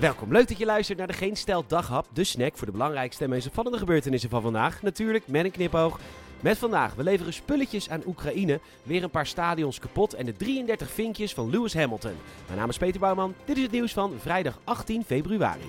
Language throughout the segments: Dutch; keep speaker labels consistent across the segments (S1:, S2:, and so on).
S1: Welkom, leuk dat je luistert naar de Geen Stel Daghap, de snack voor de belangrijkste en meest opvallende gebeurtenissen van vandaag. Natuurlijk met een knipoog. Met vandaag, we leveren spulletjes aan Oekraïne, weer een paar stadions kapot en de 33 vinkjes van Lewis Hamilton. Mijn naam is Peter Bouwman, dit is het nieuws van vrijdag 18 februari.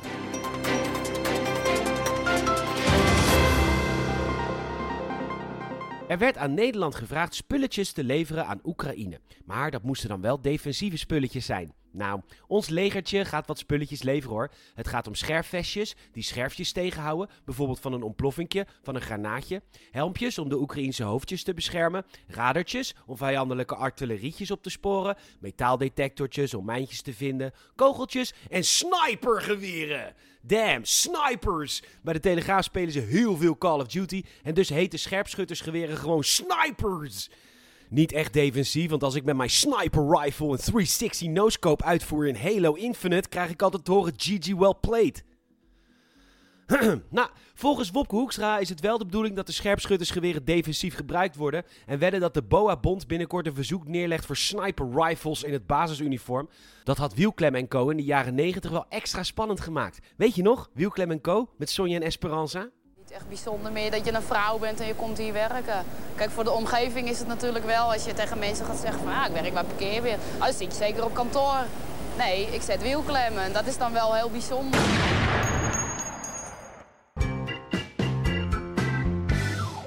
S1: Er werd aan Nederland gevraagd spulletjes te leveren aan Oekraïne. Maar dat moesten dan wel defensieve spulletjes zijn. Nou, ons legertje gaat wat spulletjes leveren hoor. Het gaat om scherfvestjes die scherfjes tegenhouden, bijvoorbeeld van een ontploffingje, van een granaatje. Helmpjes om de Oekraïense hoofdjes te beschermen. Radertjes om vijandelijke artillerietjes op te sporen. Metaaldetectortjes om mijntjes te vinden. Kogeltjes en snipergeweren. Damn, snipers! Bij de Telegraaf spelen ze heel veel Call of Duty en dus heten scherpschuttersgeweren gewoon snipers. Niet echt defensief, want als ik met mijn sniper rifle een 360 no-scope uitvoer in Halo Infinite, krijg ik altijd te horen GG well played. nou, volgens Wopke Hoekstra is het wel de bedoeling dat de scherpschuttersgeweren defensief gebruikt worden. En wedden dat de BOA-bond binnenkort een verzoek neerlegt voor sniper rifles in het basisuniform. Dat had Wielklem Co. in de jaren 90 wel extra spannend gemaakt. Weet je nog? Wielklem Co. met Sonja en Esperanza?
S2: Bijzonder meer dat je een vrouw bent en je komt hier werken. Kijk, voor de omgeving is het natuurlijk wel als je tegen mensen gaat zeggen van ah, ik werk bij parkeerweer. Oh, dan zit je zeker op kantoor. Nee, ik zet wielklemmen. Dat is dan wel heel bijzonder.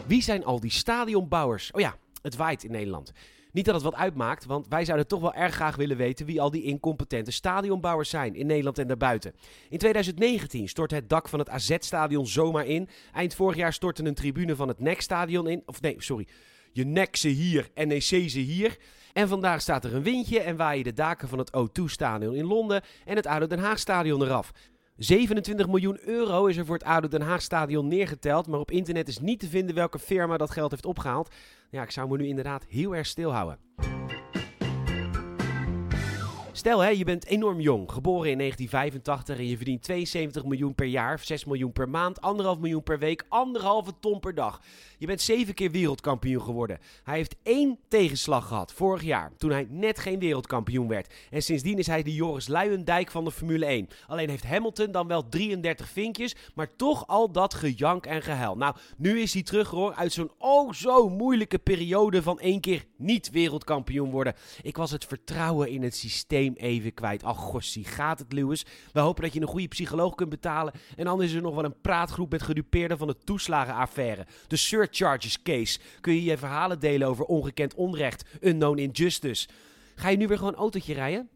S1: Wie zijn al die stadionbouwers? Oh ja, het waait in Nederland. Niet dat het wat uitmaakt, want wij zouden toch wel erg graag willen weten wie al die incompetente stadionbouwers zijn in Nederland en daarbuiten. In 2019 stortte het dak van het AZ-stadion zomaar in. Eind vorig jaar stortte een tribune van het NEC-stadion in. Of nee, sorry. Je nek ze hier, NEC ze hier. En vandaag staat er een windje en waaien de daken van het O2-stadion in Londen en het Oude Den Haag-stadion eraf. 27 miljoen euro is er voor het Oude Den Haag stadion neergeteld, maar op internet is niet te vinden welke firma dat geld heeft opgehaald. Ja, ik zou me nu inderdaad heel erg stilhouden. Stel, hè, je bent enorm jong, geboren in 1985 en je verdient 72 miljoen per jaar, 6 miljoen per maand, 1,5 miljoen per week, anderhalve ton per dag. Je bent zeven keer wereldkampioen geworden. Hij heeft één tegenslag gehad vorig jaar, toen hij net geen wereldkampioen werd. En sindsdien is hij de Joris Luijendijk van de Formule 1. Alleen heeft Hamilton dan wel 33 vinkjes, maar toch al dat gejank en gehuil. Nou, nu is hij terug hoor, uit zo'n oh zo moeilijke periode van één keer niet wereldkampioen worden. Ik was het vertrouwen in het systeem even kwijt. Ach, gossie, gaat het, Lewis? We hopen dat je een goede psycholoog kunt betalen. En anders is er nog wel een praatgroep met gedupeerden van de toeslagenaffaire. De surcharges case. Kun je je verhalen delen over ongekend onrecht, unknown injustice. Ga je nu weer gewoon autootje rijden?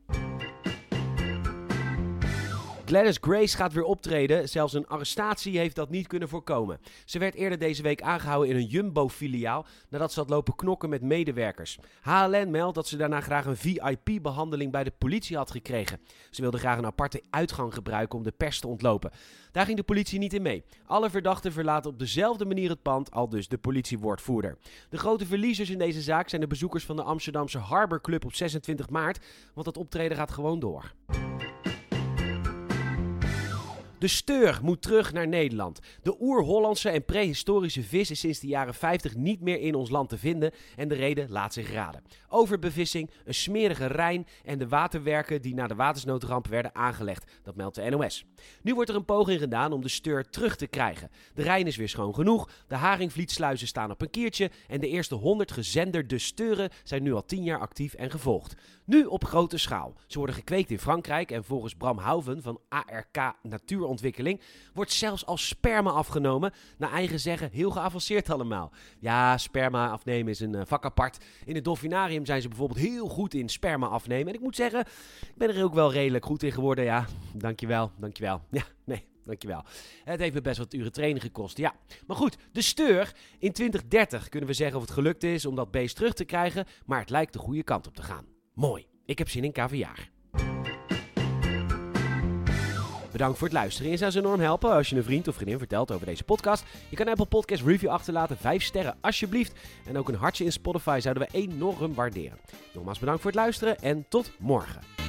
S1: Gladys Grace gaat weer optreden. Zelfs een arrestatie heeft dat niet kunnen voorkomen. Ze werd eerder deze week aangehouden in een Jumbo-filiaal nadat ze had lopen knokken met medewerkers. HLN meldt dat ze daarna graag een VIP-behandeling bij de politie had gekregen. Ze wilde graag een aparte uitgang gebruiken om de pers te ontlopen. Daar ging de politie niet in mee. Alle verdachten verlaten op dezelfde manier het pand, al dus de politiewoordvoerder. De grote verliezers in deze zaak zijn de bezoekers van de Amsterdamse Harbor Club op 26 maart, want dat optreden gaat gewoon door. De steur moet terug naar Nederland. De oer-Hollandse en prehistorische vis is sinds de jaren 50 niet meer in ons land te vinden en de reden laat zich raden. Overbevissing, een smerige Rijn en de waterwerken die na de watersnoodramp werden aangelegd, dat meldt de NOS. Nu wordt er een poging gedaan om de steur terug te krijgen. De Rijn is weer schoon genoeg, de Haringvlietsluizen staan op een kiertje en de eerste 100 gezenderde steuren zijn nu al 10 jaar actief en gevolgd. Nu op grote schaal. Ze worden gekweekt in Frankrijk en volgens Bram Houven van ARK Natuurontwikkeling wordt zelfs als sperma afgenomen. Naar eigen zeggen heel geavanceerd allemaal. Ja, sperma afnemen is een uh, vak apart. In het dolfinarium zijn ze bijvoorbeeld heel goed in sperma afnemen. En ik moet zeggen, ik ben er ook wel redelijk goed in geworden. Ja, dankjewel, dankjewel. Ja, nee, Dankjewel. Het heeft me best wat uren training gekost. Ja, maar goed, de steur. In 2030 kunnen we zeggen of het gelukt is om dat beest terug te krijgen. Maar het lijkt de goede kant op te gaan. Mooi. Ik heb zin in kaviaar. Bedankt voor het luisteren. Je zou ze enorm helpen als je een vriend of vriendin vertelt over deze podcast. Je kan Apple Podcast Review achterlaten, 5 sterren alsjeblieft. En ook een hartje in Spotify zouden we enorm waarderen. Nogmaals bedankt voor het luisteren en tot morgen.